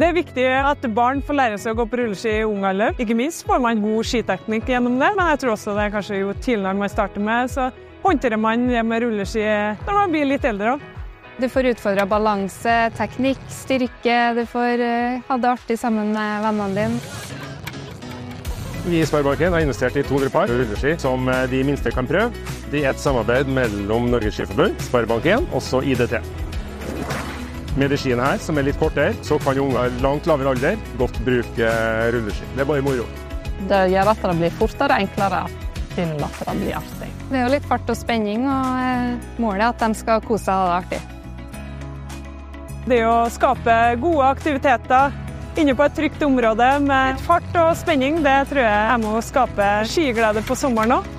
Det er viktig at barn får lære seg å gå på rulleski i ung alder. Ikke minst får man god skiteknikk gjennom det, men jeg tror også det er kanskje jo tidligere man starter med, så håndterer man det med rulleski når man blir litt eldre òg. Du får utfordra balanse, teknikk, styrke. Du får uh, ha det artig sammen med vennene dine. Vi i Sparebanken har investert i 200 par rulleski som eh, de minste kan prøve. Det er et samarbeid mellom Norges Skiforbund, Sparebank1 og IDT. Med de skiene her, som er litt kortere, så kan unger langt lavere alder godt bruke eh, rulleski. Det er bare moro. Det gjør at det blir fortere og enklere til at det blir artig. Det er jo litt fart og spenning, og eh, målet er at de skal kose seg og ha det artig. Det å skape gode aktiviteter inne på et trygt område med fart og spenning, det tror jeg er med å skape skiglede på sommeren òg.